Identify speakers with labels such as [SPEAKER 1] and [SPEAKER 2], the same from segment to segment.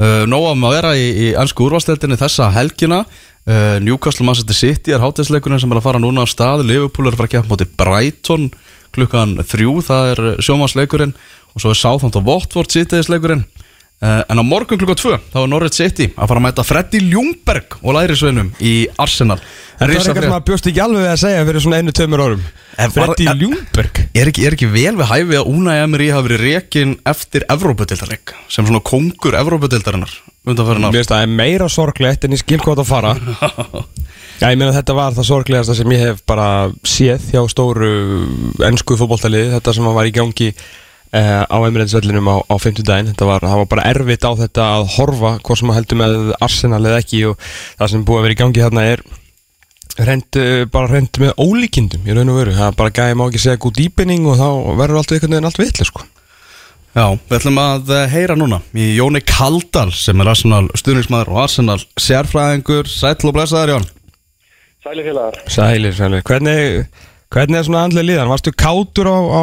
[SPEAKER 1] uh, Nóam að vera í, í ennsku úrvalstildinni þessa helgina. Uh, Newcastle Manchester City er hátíðsleikurinn sem er að fara núna á stað. Liverpool er að fara að gefa móti Brighton klukkan þrjú, það er sjómasleikurinn og svo er Southampton Watford sittiðisleikurinn uh, en á morgun klukkan tvö þá er Norwich City að fara að mæta Freddy Ljungberg og lærisveinum í Arsenal.
[SPEAKER 2] Það er eitthvað sem að bjóst ekki alveg að segja fyrir svona einu, tömur
[SPEAKER 1] var-
[SPEAKER 2] Freddy Ljungberg.
[SPEAKER 1] Er ekki, er ekki vel við hæfi að Unai Emery hafi verið rekin eftir Evrópudeildarleik sem svona kongur ár?
[SPEAKER 2] Mér finnst það meira sorglegt en ég skil hvað það fara. Já, ég meina þetta var það sorglegasta sem ég hef bara séð hjá stóru ennsku fótboltaliði, þetta sem var í gangi uh, á Emirates-vellinum á, á 50 daginn, þetta var, það var bara erfitt á þetta að horfa hvort sem að heldur með Arsenal eða ekki og það sem búið að vera í gangi þarna er reynd, uh, bara reynd með ólíkindum í raun og veru, það er bara gæði má ekki segja gúd dýpinning og þá verður alltaf einhvern veginn allt vitlega sko.
[SPEAKER 1] Já, við ætlum að eh, heyra núna í Jóni Kaldal sem er Arsenal stuðningsmaður og Arsenal sérfræðingur. Sæll og blessaður Jón.
[SPEAKER 3] Sæli félagar.
[SPEAKER 2] Sælir, sælir, hvernig, hvernig er svona andlega líðan? Varstu kátur á, á,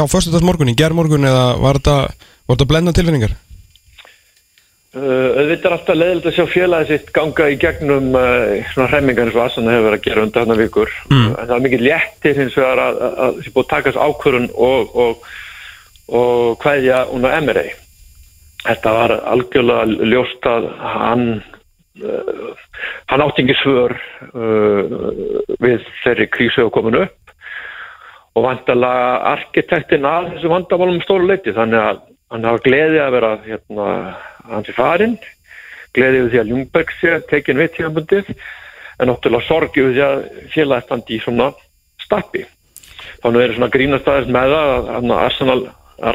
[SPEAKER 2] á föstudagsmorgun, í gerðmorgun eða var þetta, þetta blenda tilfinningar?
[SPEAKER 3] Uh, auðvitað er alltaf leðilegt að sjá félagi sitt ganga í gegnum uh, svona hremmingar eins og Asana hefur verið að gera undan þarna vikur. Mm. En það er mikið léttir hins vegar að það sé búið að takast ákvörun og, og, og hvaðja unna Emery. Þetta var algjörlega ljóst að hann, uh, hann átti ekki svör uh, við þeirri krísu og komin upp. Og vantalega arkitektin að þessu vandamálum stóru leiti þannig að hann hafa gleði að vera hérna, hans í farinn gleði við því að Ljungberg sé tekin við tíðanbundið en náttúrulega sorgi við því að félagstandi í svona stappi. Þannig er svona grínastæðis með það að Arsenal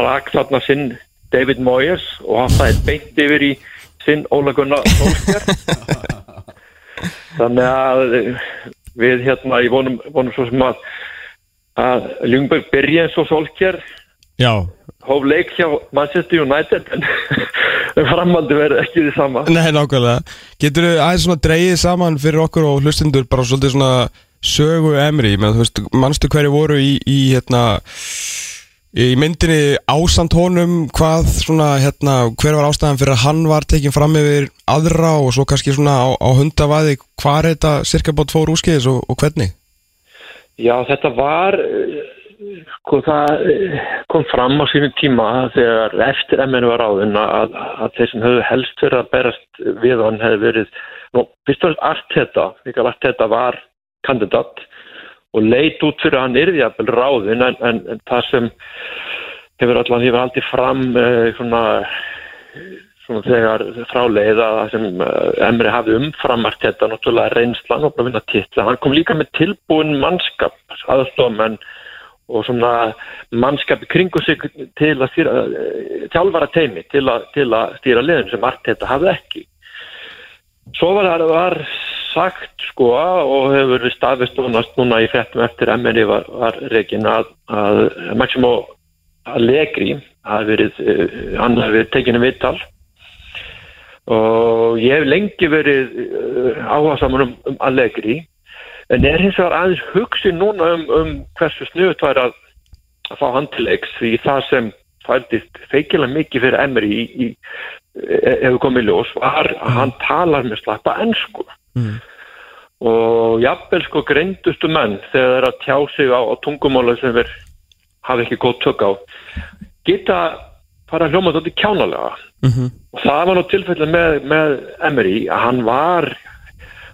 [SPEAKER 3] rak þarna sinn David Moyes og hann það er beint yfir í sinn Óla Gunnar Solskjær þannig að við hérna ég vonum, vonum svo sem að að Ljungberg byrja eins og Solskjær
[SPEAKER 2] Já.
[SPEAKER 3] hóf leik hjá Manchester United en, framaldi verður ekki því sama
[SPEAKER 2] Nei, nákvæmlega. Getur þið aðeins svona dreigið saman fyrir okkur og hlustundur bara svolítið svona sögu Emri, menn þú veist, manstu hverju voru í, í hérna, í myndinni ásand honum, hvað svona, hérna, hver var ástæðan fyrir að hann var tekin fram yfir aðra og svo kannski svona á, á hundavaði, hvað er þetta cirka bát fór úrskeiðis og, og hvernig?
[SPEAKER 3] Já, þetta var sko, það eh, kom fram á sínum tíma þegar eftir MN var áðin að, að þeir sem höfðu helst verið að berast við hann hefði verið nú, fyrst og fremst Arteta, líka Arteta var kandidat og leit út fyrir að hann yrði jafnvel ráðin en, en, en það sem hefur allan hefur aldrei fram uh, svona, svona þegar fráleið að það sem uh, Emri hafði umfram Arteta náttúrulega reynslan og bara vinna titla hann kom líka með tilbúin mannskap aðstofmenn og svona mannskap í kringu sig til að stýra, eh, þjálfara teimi til að, til að stýra liðin sem Arteta hafði ekki. Svo var það var sagt sko og hefur verið staðvist núna í frettum eftir MNI var, var reikin að, að Maximo Allegri hafi verið, uh, hann hafi verið tekinu vittal og ég hef lengi verið uh, áhuga saman um, um Allegri en er hins vegar aðeins hugsi núna um, um hversu snuðut var að, að fá hann til leiks því það sem fældist feikilega mikið fyrir Emery í, í, e- hefur komið ljós var að hann talar með slappa ennsku
[SPEAKER 2] Mm.
[SPEAKER 3] og jafnvel sko greindustu menn þegar þeir eru að tjá sig á, á tungumála sem þeir hafa ekki góð tök á geta fara að hljóma þetta kjánalega.
[SPEAKER 2] Mm
[SPEAKER 3] og það var nú tilfellið með, með Emery að hann var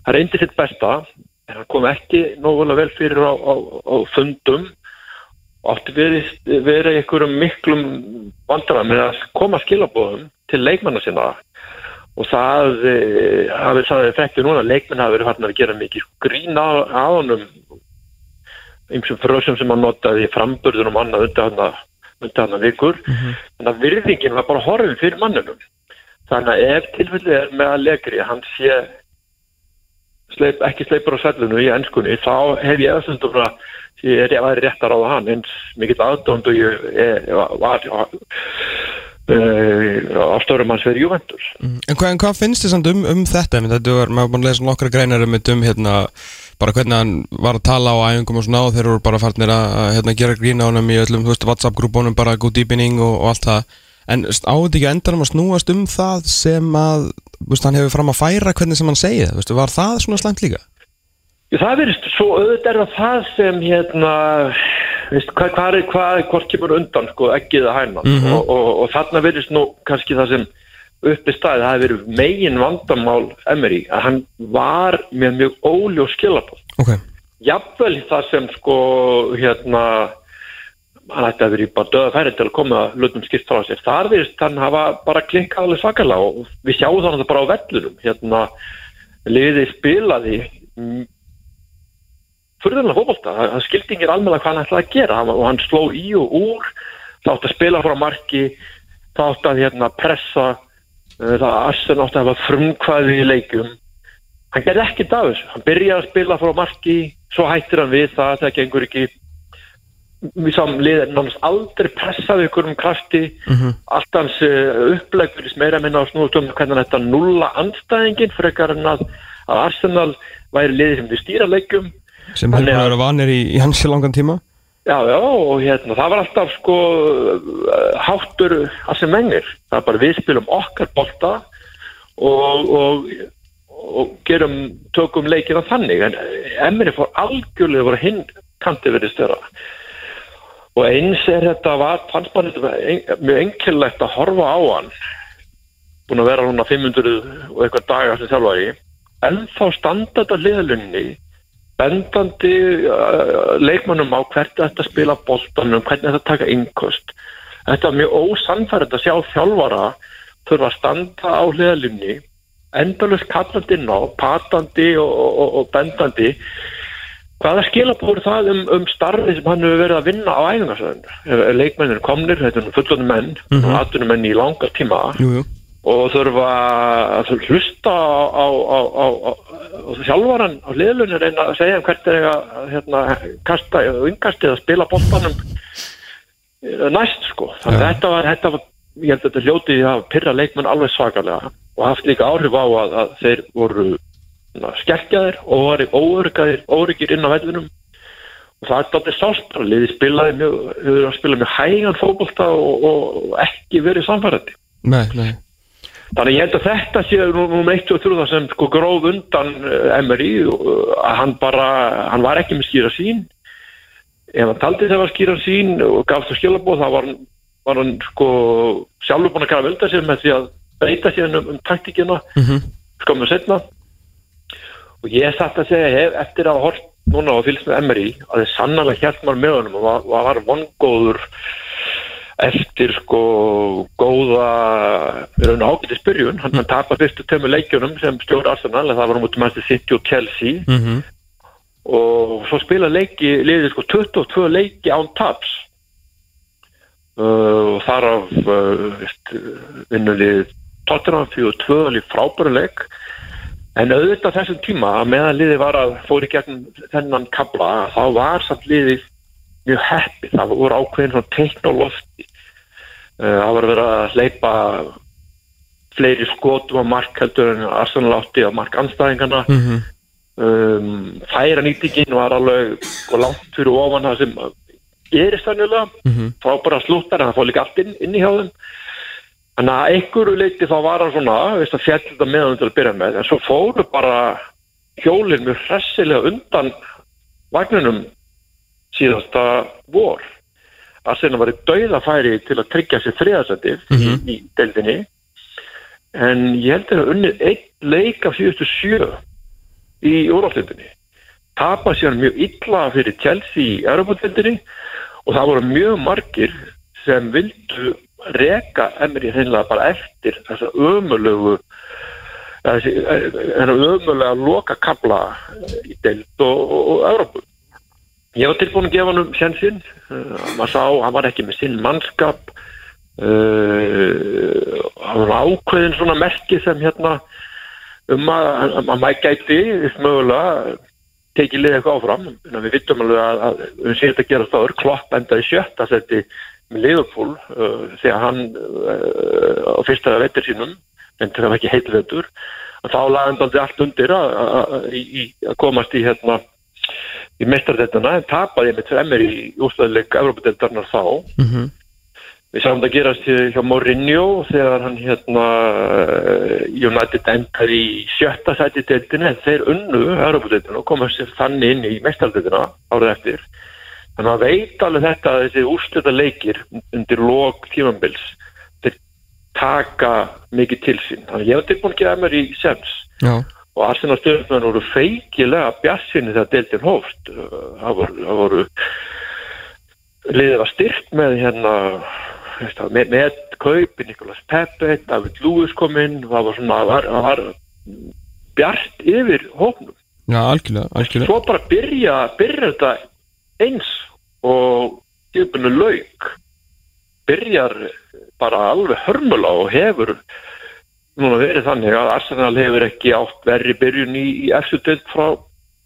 [SPEAKER 3] hann reyndi sitt besta en hann kom ekki nógulega vel fyrir á, á, á fundum. Átti verið, einhverjum miklum vandra með að koma skilabóðum til leikmanna sinna og það e, hafi það effekti núna að leikmenn hafi verið farin að gera mikið grín á, á honum. Einsum frösum sem hann notaði í framburðunum annað undir hann undir hann vikur. Þannig að virðingin var bara horfið fyrir mannunum þannig að ef tilfellið er með að legri hann sé sleip, ekki sleipur á svellinu í ennskunni þá hef ég eftir að bara ég er rétt að ráða hann eins mikill aðdónd og ég er, var uh, ástórum hans fyrir Juventus
[SPEAKER 2] En hvað, en hvað finnst þið samt um, um þetta? Þetta var, maður búin að lesa nokkra greinar um, um hérna, bara hvernig hann var að tala á æfingum og svona og þeir eru bara farnir að hérna, gera grína á honum í öllum, þú veist, WhatsApp-grúbónum bara good evening og, og allt það En áður ekki endanum að snúast um það sem að, veist, hann hefur fram að færa hvernig sem hann segið, veist, var það svona slæmt líka?
[SPEAKER 3] Það verðist svo auðvitað er það sem hérna, veist, hvað, hvað er, hvað, hvort kemur undan, sko, ekkið að hæna
[SPEAKER 2] Mhm.
[SPEAKER 3] og, og, og þarna verðist nú kannski það sem uppi staðið, það hefur verið megin vandamál Emery, að hann var með mjög óljós skilabóð.
[SPEAKER 2] Ok,
[SPEAKER 3] Jafnvel það sem, sko, hérna, hann ætti að vera í bara döða færi til að koma hlutum skipt frá sér. Þar verðist hann hafa bara klikkað alveg svakalega og við sjáum þannig bara á vellunum, hérna, liðið spilaði mm, fótbolta, það það skildi engir almenna hvað hann ætlaði að gera. Hann- og hann sló í og úr það átti að spila frá marki það átti að hérna, pressa uh, það Arsen átti að hafa frumkvæði í leikum hann gerði ekkert af þessu. Hann byrjaði að spila frá marki svo hættir hann við það, það gengur ekki. Við sáum liðin náttúrulega aldrei pressaði ykkur um krafti. Allt hans uh, uppleggur meira minna á snúðum hvernig þetta nulla anstæðingin frekar en að, að Arsenal væri liðið sem þið stýra leikum
[SPEAKER 2] sem
[SPEAKER 3] að-
[SPEAKER 2] hefur verið vanir í, í hans í langan tíma
[SPEAKER 3] Já, já, og hérna, það var alltaf sko uh, háttur að sem mengir. Það er bara við spilum okkar bolta og, og, og gerum, tökum leikina þannig. En Emri fór algjörlega voru hinn kanti verið störa. Og eins er þetta, var, fannst maður þetta mjög enkillegt að horfa á hann. Búin að vera núna 500 og eitthvað dagar sem þjálfari. En þá standa þetta liðalunni bendandi uh, leikmannum á hvert þetta spila boltanum, hvernig þetta taka innkost. Þetta er mjög ósannfærið að sjá þjálfara þurfa að standa á hliðalunni, endalust kallandi inn á, patandi og, og, og bendandi. Hvaða skilabóður það um, um starfi sem hann hefur verið að vinna á æfingarsöðun? Leikmennir komnir, þetta er fullonum menn, mm -hmm. aðtunum menn í langa tíma
[SPEAKER 2] jú
[SPEAKER 3] og þurfa að hlusta á, á, á, á, á, á liðlunni reyna að segja um hvert er að hérna, kasta og yngasti að spila boltanum eh, næst sko. Þannig að
[SPEAKER 2] Já.
[SPEAKER 3] þetta var, þetta var ég held að þetta hljóti að pyrra leikmenn alveg svakalega og haft líka áhrif á að, að þeir voru skerkjaðir og voru óörgaðir, óryggir inn á vellinum. Og það er dálítið sást að liði spilaði mjög, hefur verið að spila mjög hægan fótbolta og, og ekki verið samfærandi
[SPEAKER 2] Nei, nei
[SPEAKER 3] Þannig ég held að þetta sé nú, og þrjúða sem sko gróð undan Emery og uh, að hann bara, hann var ekki með skýra sín. Ef hann taldi þegar var skýra sín og gaf það skilabóð þá var, hann- var hann sko sjálfur búin að gera velda sér með því að breyta sér um, um taktíkina
[SPEAKER 2] Mhm.
[SPEAKER 3] skömmu setna. Og ég satt að segja hef, eftir að hort núna og fylgst með Emery að þið sannarlega hjælt maður með honum og var, var vongóður eftir sko góða raun ágætis byrjun. Hann, hann tapar fyrstu tömu leikjunum sem stjóri Arsenal, en það var út um Manchester City og Chelsea.
[SPEAKER 2] Mhm.
[SPEAKER 3] og svo spila leiki liðið sko 22 leiki án taps. Uh, og þar af uh, vinnulið Tottenham 42 líf frábæru leik. En auðvitað þessum tíma að meðan liðið var að fóri gegn þennan kabla þá var samt liðið mjög heppi, það voru ákveðin lofti. Uh, það var að vera að hleypa fleiri skotum á mark heldur en Arsenal átti á mark anstæðingana
[SPEAKER 2] Mhm.
[SPEAKER 3] um, færa nýtingin var alveg sko, langt fyrir ofan það sem gerist þannig
[SPEAKER 2] Mhm.
[SPEAKER 3] frábæra slúttar en það fór líka allt inn, inn í hjá þeim. Þannig að einhverju leiti þá var hann svona veist, að fjall þetta með hann til að byrja með. En svo fóru bara hjólinn mjög hressilega undan vagninum síðasta vor. Arsenal var í dauðafæri til að tryggja sér þriðasettið í, í deildinni. En ég held að það unnið einn leik af síðustu sjö í úráltindinni tapa sér mjög illa fyrir Chelsea í Europatildinni og það voru mjög margir sem vildu reka Emery hreinlega bara eftir þessa ömulegu þessi ömulega loka kabla í deild og, og, og Európu ég var tilbúin að gefa hann um sjansinn uh, sá, hann var ekki með sinn mannskap. Uh, hann var ákveðin svona merki sem hérna um að, að, að maður gæti mögulega tekið liðið eitthvað áfram. En við vittum alveg að, að séum þetta að gera stáður klopp endaði sjötta seti með Liverpool uh, þegar hann á fyrsta vettur sínum en það var ekki heitvetur þá lagði hann allt undir að, í- að komast í hérna í mestardeltana en tapaði með tremmir í ústöðuleik Evropadeltarnar þá
[SPEAKER 2] Mhm.
[SPEAKER 3] Við sáum það gerast hjá Mourinho þegar hann hérna eh, United endar í sjötta sæti deildinu en þeir unnu Europadeildinu og komast sér þannig inn í mestardeildina árið eftir. Þannig að veit alveg þetta að þessi úrstölda leikir undir lok tímambils þeir taka mikið til sín. Þannig að ég var tilbúin að gefa mér í sems
[SPEAKER 2] Já,
[SPEAKER 3] og Arsenal stjórnmenn voru feikilega bjarsinni þegar deildin hófst. Það voru, það voru liðið var styrkt með hérna með, með kaupi Nikolas Pepe, David Lewis kom inn. Það var svona, var, var bjart yfir hóknum
[SPEAKER 2] já, algjörlega, algjörlega.
[SPEAKER 3] Svo bara byrja, byrja þetta eins og tjöpunni lauk. Byrjar bara alveg hörmulega og hefur núna verið þannig að Arsenal hefur ekki átt verri byrjun í, í eftir deild frá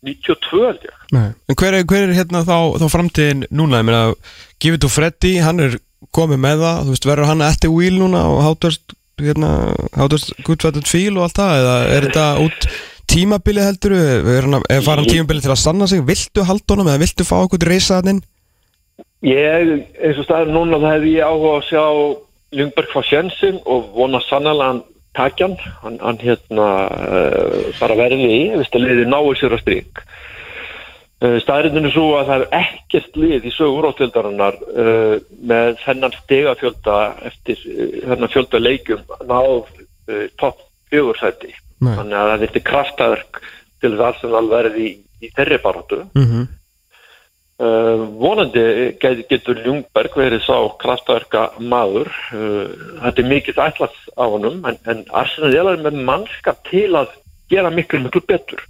[SPEAKER 3] 92 held ég.
[SPEAKER 2] Nei. En hver er, hver er hérna þá, þá framtíðin núna, ég meina Give it to Freddy, hann er komið með það þú veist, verður hann eftir wheel núna og hátast, hérna, hátast gudfættet fíl og allt það, eða er þetta út tímabilið heldur, er, hann, er faran tímabilið til að sanna sig, viltu halda honum eða viltu fá okkur reysaðinn?
[SPEAKER 3] Ég, eins og staðar núna það hefði ég áhuga að sjá Ljungberg fá sjensin og vona sannlega hann takjan, hann, hann hérna uh, bara verði í, viðst að liði náu sér að strík. Uh, Staðrindin er svo að það er ekkert lið í sögur átvildarinnar uh, með þennan stegafjölda eftir þennan fjölda leikjum náð topp fjögursæti. Þannig að það er kraftaverk til þess að Arsenal verði í, í þeirri baráttu.
[SPEAKER 2] Mm -hmm.
[SPEAKER 3] Uh, vonandi get, getur Ljungberg verið sá kraftverka maður uh, þetta er mikið ætlast á honum en, en Arsenal er með mannskap til að gera miklu miklu betur.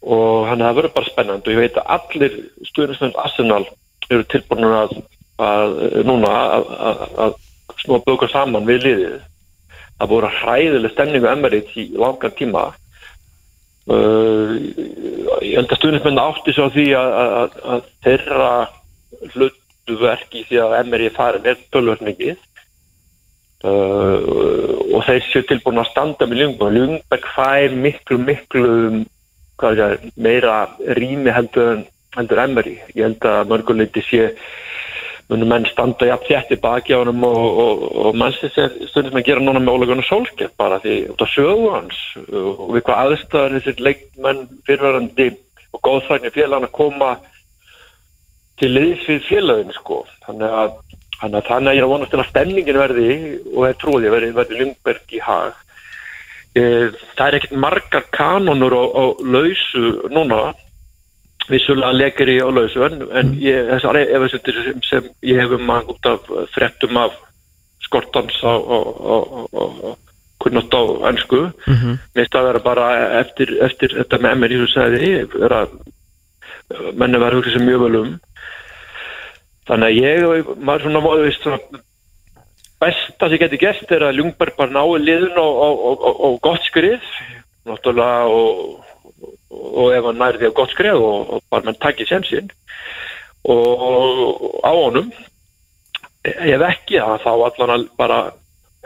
[SPEAKER 3] Og hann það verður bara spennand og ég veit að allir stuðnismenn Arsenal eru tilbúin að, að núna að, að, að snúa bökur saman við liðið. Það voru hræðileg stemningu Emirates í langan tíma Uh, ég held að stuðnismenn átti svo því að, þeirra hlutverk í því að MRI fari með tölvöld mikið. Uh, og þeir séu tilbúin að standa með Ljungberg Ljungberg fær miklu miklu er það, meira rými heldur, en- heldur MRI ég held að mörguleiti sé munum menn standa jafn þétti baki á honum og, og, og mannsins stundum að gera núna með ólegunum sólskett bara því út af sögu hans og við hvað aðstæðar þessir leikmenn fyrirverandi og góðfækni félagann að koma til liðs við félagin sko. Þannig að þannig að þannig að ég er að vonast til að stemningin verði og er trúið verði, verði Lundberg í hag. Eh, það er ekkert margar kanonur á, á lausu núna vissulega lekir ég á lausu en, en ég, þessar efasendir sem, sem ég hef um að út af frettum af skortans á, á, á, ennsku mm -hmm. minnst að vera bara eftir, eftir þetta með mér í húsæði vera menni vera hugsað sem mjög vel um. Þannig að ég maður svona, svona besta sem geti gert er að Ljungberg bara nái liðun og, og, og, og, og gott skrið náttúrulega og og ef hann nærði á gott skref og, og bara mann takki semsinn og á honum ef ekki það þá allan að bara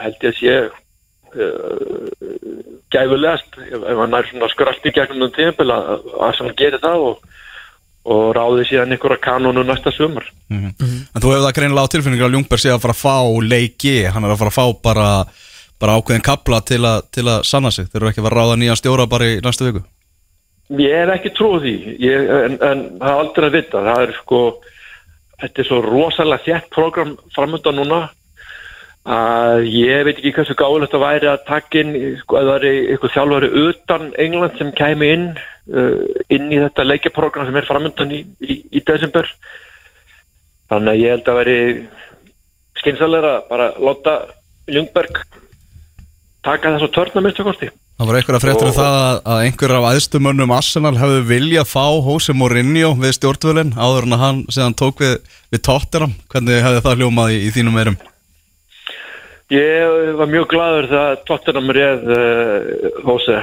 [SPEAKER 3] held ég að sé uh, gæfulegast ef, ef hann nær svona skrallt í gegnum um tímpil að, að hann gerir það og, og ráði síðan einhverja kanonu næsta sumar.
[SPEAKER 1] En þú hefur það greinilega á tilfinningur að Ljungberg sé að fara að fá leiki Hann er að fara að fá bara, bara ákveðin kapla til, a, til að sanna sig. Þeir eru ekki að fara að ráða nýjan stjóra bara í næstu viku
[SPEAKER 3] Ég hef ekki trúið því, ég, en, en það er aldrei að vita, það er sko, þetta er svo rosalega þjætt program framönda núna að ég veit ekki hversu gáðilegt að væri að taka inn, sko, að það er eitthvað þjálfari utan England sem kæmi inn, uh, inn í þetta leikjaprogram sem er framöndan í, í, í desember. Þannig að ég held að veri skynsalega bara láta Ljungberg taka þess að törna minnstu kosti.
[SPEAKER 1] Það var einhverja fréttur um það að, að einhverja af æðstumönnum Arsenal hefðu vilja fá Jose Mourinho við stjórnvölinn áður en að hann síðan tók við, við Tottenham hvernig hefði það hljómað í, í þínum eirum
[SPEAKER 3] Ég var mjög gladur þegar Tottenham réð uh, Hóse.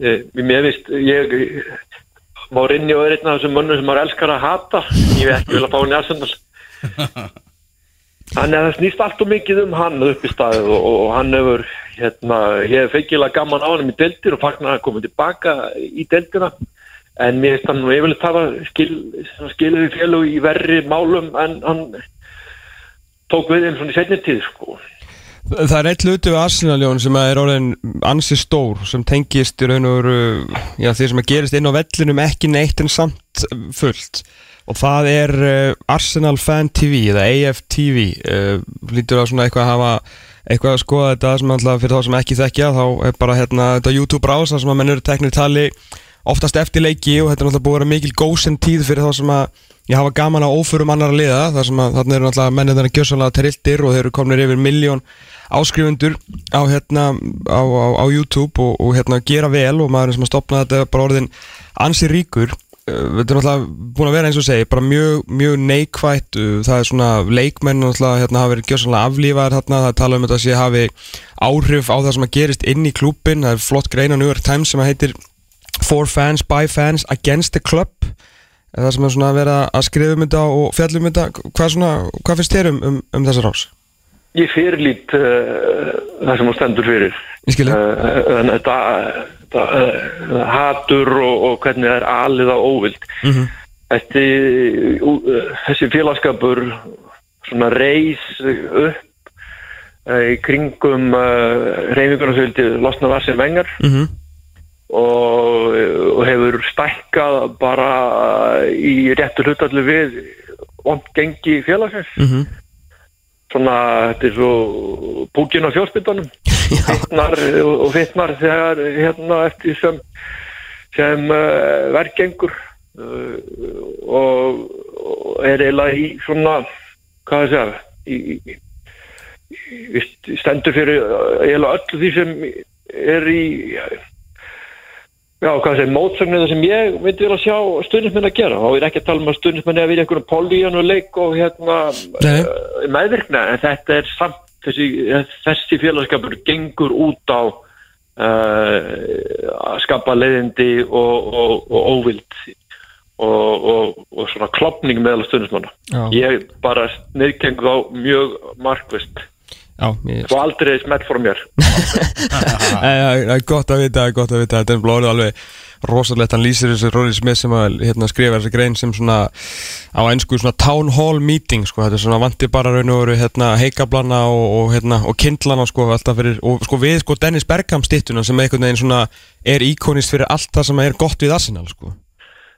[SPEAKER 3] Uh, mér vist, ég Mourinho er einn af þessum mönnum sem maður elskar að hata. Ég hef ekki vilja fá hann í Arsenal. Þannig að það snýst allt og mikið um hann upp í staðið og, og hann hefur, hérna, ég hef feikilega gaman á hann í deltir og fagnar að koma tilbaka í deltina. En mér finnst hann nú yfirleitt hafa skil, skilið við félug í verri málum en hann tók við þeim svona í setni tíð sko.
[SPEAKER 2] Það er eitt hluti við Arsenaljón sem er orðin ansi stór sem tengist í raun og veru já, því sem að gerist inn á vellinum ekki neitt en samt fullt. Og það er uh, Arsenal Fan TV eða AFTV uh, lítur að svona eitthvað að hafa eitthvað að skoða þetta sem alltaf fyrir þá sem ekki þekkja þá er bara hérna þetta YouTube brás þar sem að menn eru teknir tali oftast eftir leiki og þetta er náttúrulega búið að vera mikil góðsend tíð fyrir þá sem að ég hafa gaman á óförum annar að liða þar sem að þarna eru náttúrulega mennir þannig gjössalega triltir og þeir eru kominir yfir miljón áskrifundur á, hérna, á, á, á YouTube og, og hérna gera vel og maður sem að stopna þetta er bara orðin ansi ríkur. Uh, þetta er náttúrulega búin að vera eins og segi bara mjög, mjög neikvætt. Uh, það er svona leikmenn náttúrulega hérna hafa verið gjössanlega aflífaðar hérna það tala um þetta að sé hafi áhrif á það sem að gerist inn í klúpin það er flott grein á New York Times sem að heitir For fans, by fans, against the club það sem er svona að vera að skrifa um þetta og fjallum um þetta hvað, svona, hvað finnst þér um, um, um þessa rás?
[SPEAKER 3] Ég fyrirlít uh, það sem hún stendur fyrir
[SPEAKER 2] skilja
[SPEAKER 3] uh, þetta uh, hatur og, og hvernig það er alið á óvild
[SPEAKER 2] mm -hmm.
[SPEAKER 3] Þetta, uh, þessi félagskapur svona reys upp uh, í kringum uh, reyfingunarfjöldi losna var sem vengar
[SPEAKER 2] mm -hmm.
[SPEAKER 3] Og, og hefur stækkað bara í réttu hlutallu við vond gengi félagsins
[SPEAKER 2] Mm -hmm.
[SPEAKER 3] svona, þetta er svo búkin á fjórspindunum fittnar og fittnar þegar hérna eftir sem sem uh, verkengur uh, og, og er eiginlega í svona hvað það segja í, í, í, stendur fyrir uh, eiginlega öllu því sem er í Já, hvað segir, mótsögnu það sem ég myndi vilja sjá stundismenn að gera. Og ég er ekki að tala um að stundismenn er að vera einhvern políjan og leik og hérna uh, meðvirkna en þetta er samt þessi, þessi félagskapur gengur út á uh, að skapa leiðindi og, og, og óvild og, og, og svona klopning meðal stundismanna ég bara neðkengu á mjög markvist
[SPEAKER 2] Já, ég
[SPEAKER 3] og aldrei smelt frá mér
[SPEAKER 2] Það er gott að vita, gott að vita Þetta er blóðið alveg rosalegt Hann lýsir þessu Róli Smith sem að hérna, skrifa þessi grein sem svona á einsku svona town hall meeting sko. Þetta er svona vanti bara raun og veru hérna, heikablana og, og, hérna, og kindlana sko, fyrir, og sko við sko Dennis Bergham stittuna sem einhvern veginn svona er íkonist fyrir allt það sem er gott við Arsenal sko.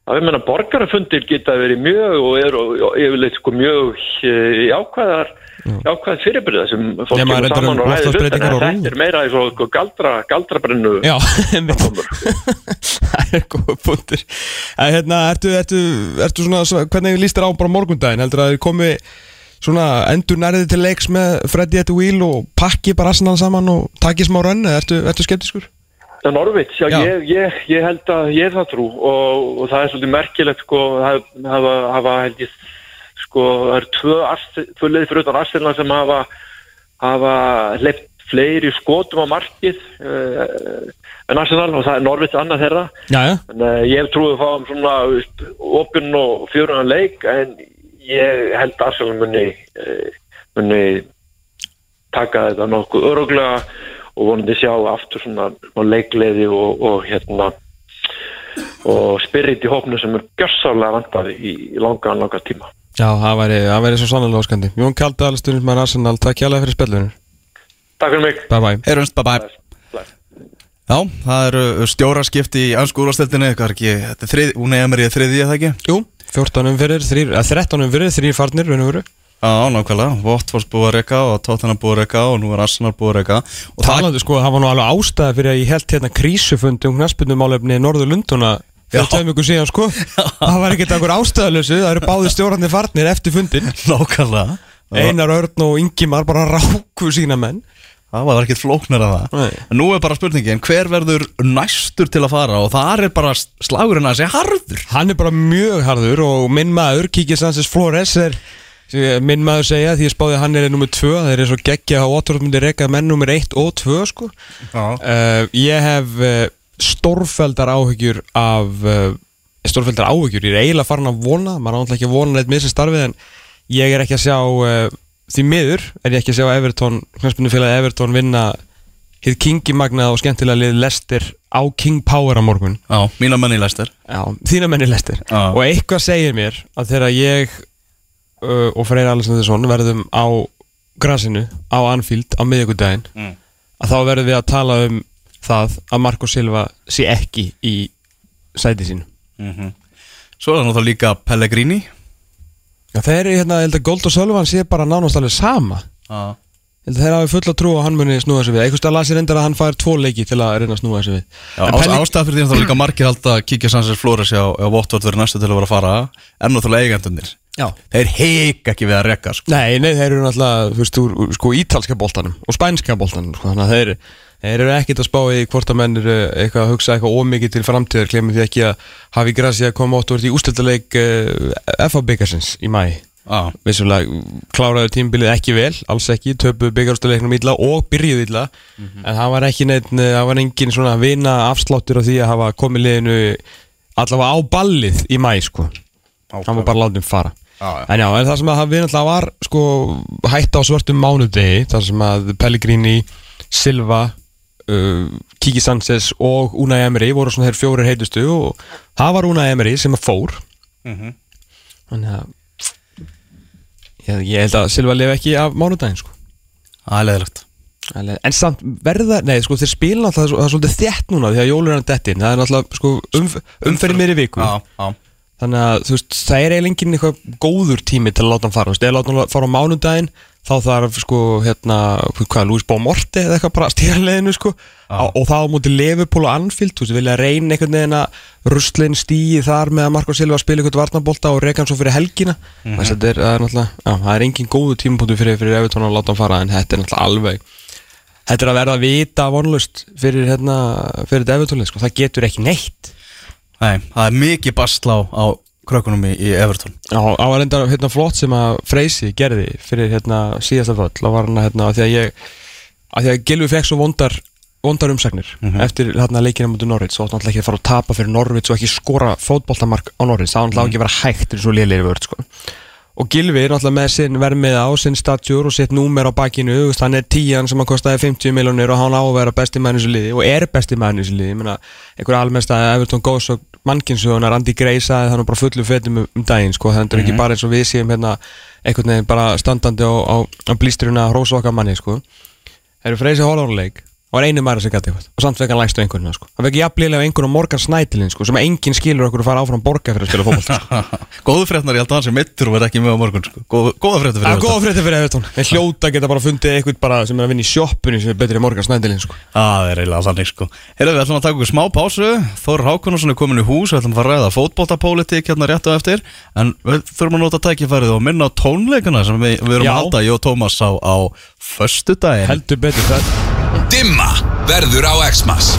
[SPEAKER 3] Já, ég meina, borgarafundir geta verið mjög og eru og yfirleitt sko mjög eh, jákvæðar, jákvæð fyrirbyrða sem fólk kemur
[SPEAKER 2] um
[SPEAKER 3] saman og hlutina.
[SPEAKER 2] loftslagsbreytingar og
[SPEAKER 3] Þetta er meira eins og sko, galdra, galdrabrennu.
[SPEAKER 2] Já, það er góða punktur en, hérna, ertu, ertu, ertu svona, hvernig líst þér á bara morgundaginn heldur að þið komi svona endur nærðið til leiks með Freddy at the wheel og pakki bara Arsenal saman og taki smá rönn eða ertu, ertu skeptiskur?
[SPEAKER 3] Það er Norvits, já,
[SPEAKER 2] Já.
[SPEAKER 3] Ég, ég, ég held að ég er það trú og, og það er svolítið merkilegt sko, það hafa, hafa held ég sko, það eru tvö, leið fyrir utan Arsenal sem hafa hafa hleypt fleiri skotum á markið uh, en Arsenal og það er Norvits annað þeirra.
[SPEAKER 2] Já, já.
[SPEAKER 3] En uh, ég hef trúið að fá um svona opinn og fjörunan leik en ég held að Arsenal muni uh, muni taka þetta nokkuð öruglega og vonandi sjá aftur svona smá leikleiði og, og hérna og spirit í hópnu sem er gjörsálega vandaði í, í langan, langan tíma.
[SPEAKER 2] Já, það væri, það væri svo sannlega óskandi. Jón Kaldal, stundismæður Arsenal, takk hjálpa fyrir spillunum
[SPEAKER 3] Takk fyrir mig.
[SPEAKER 2] Bye bye
[SPEAKER 1] Heyrumst, bye bye. Já, það eru stjóraskipti í ansku úrvarsteltinni Hvað er ekki, þetta er þrið, hún er mér í þriði, eða ekki?
[SPEAKER 2] Jú, 14 um fyrir, 3, að 13 um fyrir, 3 farnir, raun og veru
[SPEAKER 1] Já, nákvæmlega, Votvors búið að reyka og Tottenham búið að reyka og nú er Arsenal búið að reyka og
[SPEAKER 2] Talandi sko, það var nú alveg ástæða fyrir að ég held hérna krísufundi um knaspundumálefni Norður Lunduna fyrir tveim ykkur síðan sko. Það var ekkert einhver ástæðalösu, það eru báði stjórnarnir farnir eftir fundin
[SPEAKER 1] nákvæmlega.
[SPEAKER 2] Einar Örn og Ingimar bara ráku sína menn.
[SPEAKER 1] Það var ekkert flóknar að það.
[SPEAKER 2] Nei.
[SPEAKER 1] Nú er bara spurningin, hver verður næstur til að fara? Og það er bara slagurinn að segja harður.
[SPEAKER 2] Hann er bara mjög harður og minn maður, Kiki Sanchez Flores er minn maður segja því ég spáði að hann er nummið 2 það er eins og geggja að Ótturð myndi reyka menn nummið 1 og 2 sko. Uh, Ég hef uh, stórfældar áhyggjur af uh, stórfældar áhyggjur, ég er eiginlega farin að vona maður ánæglega ekki að vona neitt með þessi starfið en ég er ekki að sjá því miður er ég ekki að sjá Everton knæspunnufélagi Everton vinna hið Kingi magnað og skemmtilega lið Lester á King Power á morgun.
[SPEAKER 1] Já mína menn í læstir
[SPEAKER 2] Já, þína menni Lester
[SPEAKER 1] Já.
[SPEAKER 2] og eitthvað segir mér að þegar ég uh, og Freyr Alessandarsson verðum á grasinu á Anfield á miðjögudaginn
[SPEAKER 1] Mm.
[SPEAKER 2] að þá verðum við að tala um það að Marco Silva sé ekki í sæti sínu.
[SPEAKER 1] Svo er það náttúrulega líka Pellegrini.
[SPEAKER 2] Já, þeir eru hérna, ég held að Gold og Sölvan sé bara nánast alveg sama. Að þeir hafi fulla trú að hann muni snúa sig við. Eitthvað stað lasi reyndar að hann fær tvo leiki til að reyna að snúa sig við.
[SPEAKER 1] Já,
[SPEAKER 2] En Pellegrini-
[SPEAKER 1] ástæða fyrir því að það er líka margir halda að kíkja Sanchez Flores á, á Votvort verið næstu til að vera að fara en náttúrulega eigendunir
[SPEAKER 2] Já.
[SPEAKER 1] Þeir heik ekki við að rekka sko.
[SPEAKER 2] Nei, nei, þeir eru náttúrulega, þú veist, úr, sko, ítalska boltanum og spænska boltanum, sko, þannig að þeir, þeir eru ekkert að spá í hvort að menn eru eitthvað að hugsa eitthvað ómikið til framtíðar, glemir því ekki að hafi græsi að koma ótt og verið í ústöldaleik uh, FA byggarsins í mæ.
[SPEAKER 1] Já,
[SPEAKER 2] Vissulega kláraðu tímbilið ekki vel, alls ekki, töpu byggarústuleiknum illa og byrjuð illa, en það var ekki neitt, það var engin svona vina afsláttur á því að hafa komið liðinu allavega á ballið í mæ, sko. Hann var bara látið um fara.
[SPEAKER 1] Já, já.
[SPEAKER 2] En já, en það sem að það við náttúrulega var sko hætta á svörtum mánudegi þar sem að Pellegrini, Silva uh, Kiki Sanchez og Unai Emery voru svona þeir fjórir heitustu og það var Unai Emery sem að fór
[SPEAKER 1] Mhm.
[SPEAKER 2] Þannig að ég, ég held að Silva lifi ekki af mánudaginn sko.
[SPEAKER 1] Það leðilegt
[SPEAKER 2] Alveg- En samt verða, nei sko þeir spila náttúrulega það er svolítið þétt núna því að jólur er hann dettin það er náttúrulega sko umf, umferðin mér í viku.
[SPEAKER 1] Já, já.
[SPEAKER 2] Þannig að þú veist, það er eiginlega enginn eitthvað góður tími til að láta hann fara, þú veist, eða láta hann fara á mánudaginn þá þarf sko, hérna, hvað, Lúis Bómorti eða eitthvað bara leiðinu sko. Á, og þá móti Leifupól og Anfield, þú veist, vilja reyna einhvern veginn að ruslinn stíi þar með að Marko Silva spila eitthvað varnarbolta og reyka hann svo fyrir helgina. Mm -hmm. þetta er, það er náttúrulega, já, það er enginn góðu tímapunktu fyrir, fyrir Evertón að láta hann fara en þetta er náttúrulega alveg þetta er að verða að vita vonlust fyrir, hérna, fyrir Evertónlið, sko, það getur ekki neitt.
[SPEAKER 1] Nei, það er mikið bastlá á krökkunum í, í Everton.
[SPEAKER 2] Já, á að reynda hérna, flott sem að Freysi gerði fyrir hérna, síðasta völl og var hann hérna, að því að ég að því að Gilvi fekk svo vondar vondar umsagnir eftir hérna, leikina mútið Norvits og náttúrulega ekki að fara að tapa fyrir Norvits og ekki skora fótboltamark á Norvits það var náttúrulega ekki að vera hægt eins og lélir vörð sko. Og Gilvi er náttúrulega með sinn vermið á sinn statjur og sitt númer á veist, hann er tíjan sem að kostaði 50 miljonir og hann á að vera besti maður í þessu liði og er besti maður í þessu liði. Ég meina, einhver almennst að Everton góðs og mannkinsögunar sagði það nú bara fullu fetum um, um daginn sko, það er ekki bara eins og við séum hérna einhvern veginn bara standandi á, á, á hrósa okkar manni sko. Það eru freysi hólarleik og einu maður sem gæti eitthvað og samt vekk hann lægstu einhvern sko. hann vekk jafnlega einhvern á Morgan Snædilin sko, sem enginn skilur okkur að fara áfram borga fyrir að spila fótbolt sko.
[SPEAKER 1] Góðu fréttnar, held að hann sem mittur og verð ekki með á morgun sko. Góð, Góða fréttar fyrir
[SPEAKER 2] Það er góða frétti fyrir Evertón Þeir hljóta geta bara fundið eitthvað bara sem er að vinna í sjoppunni sem er betri en Morgan Snædilin sko.
[SPEAKER 1] Það er eiginlega þannig sko Heyrðu, við ætlum að taka okkur smá pásu Þór Hákonarsson er komin í hús Við ætlum að á föstudaginn.
[SPEAKER 2] Heldur betur það
[SPEAKER 4] Dimma verður á Xmas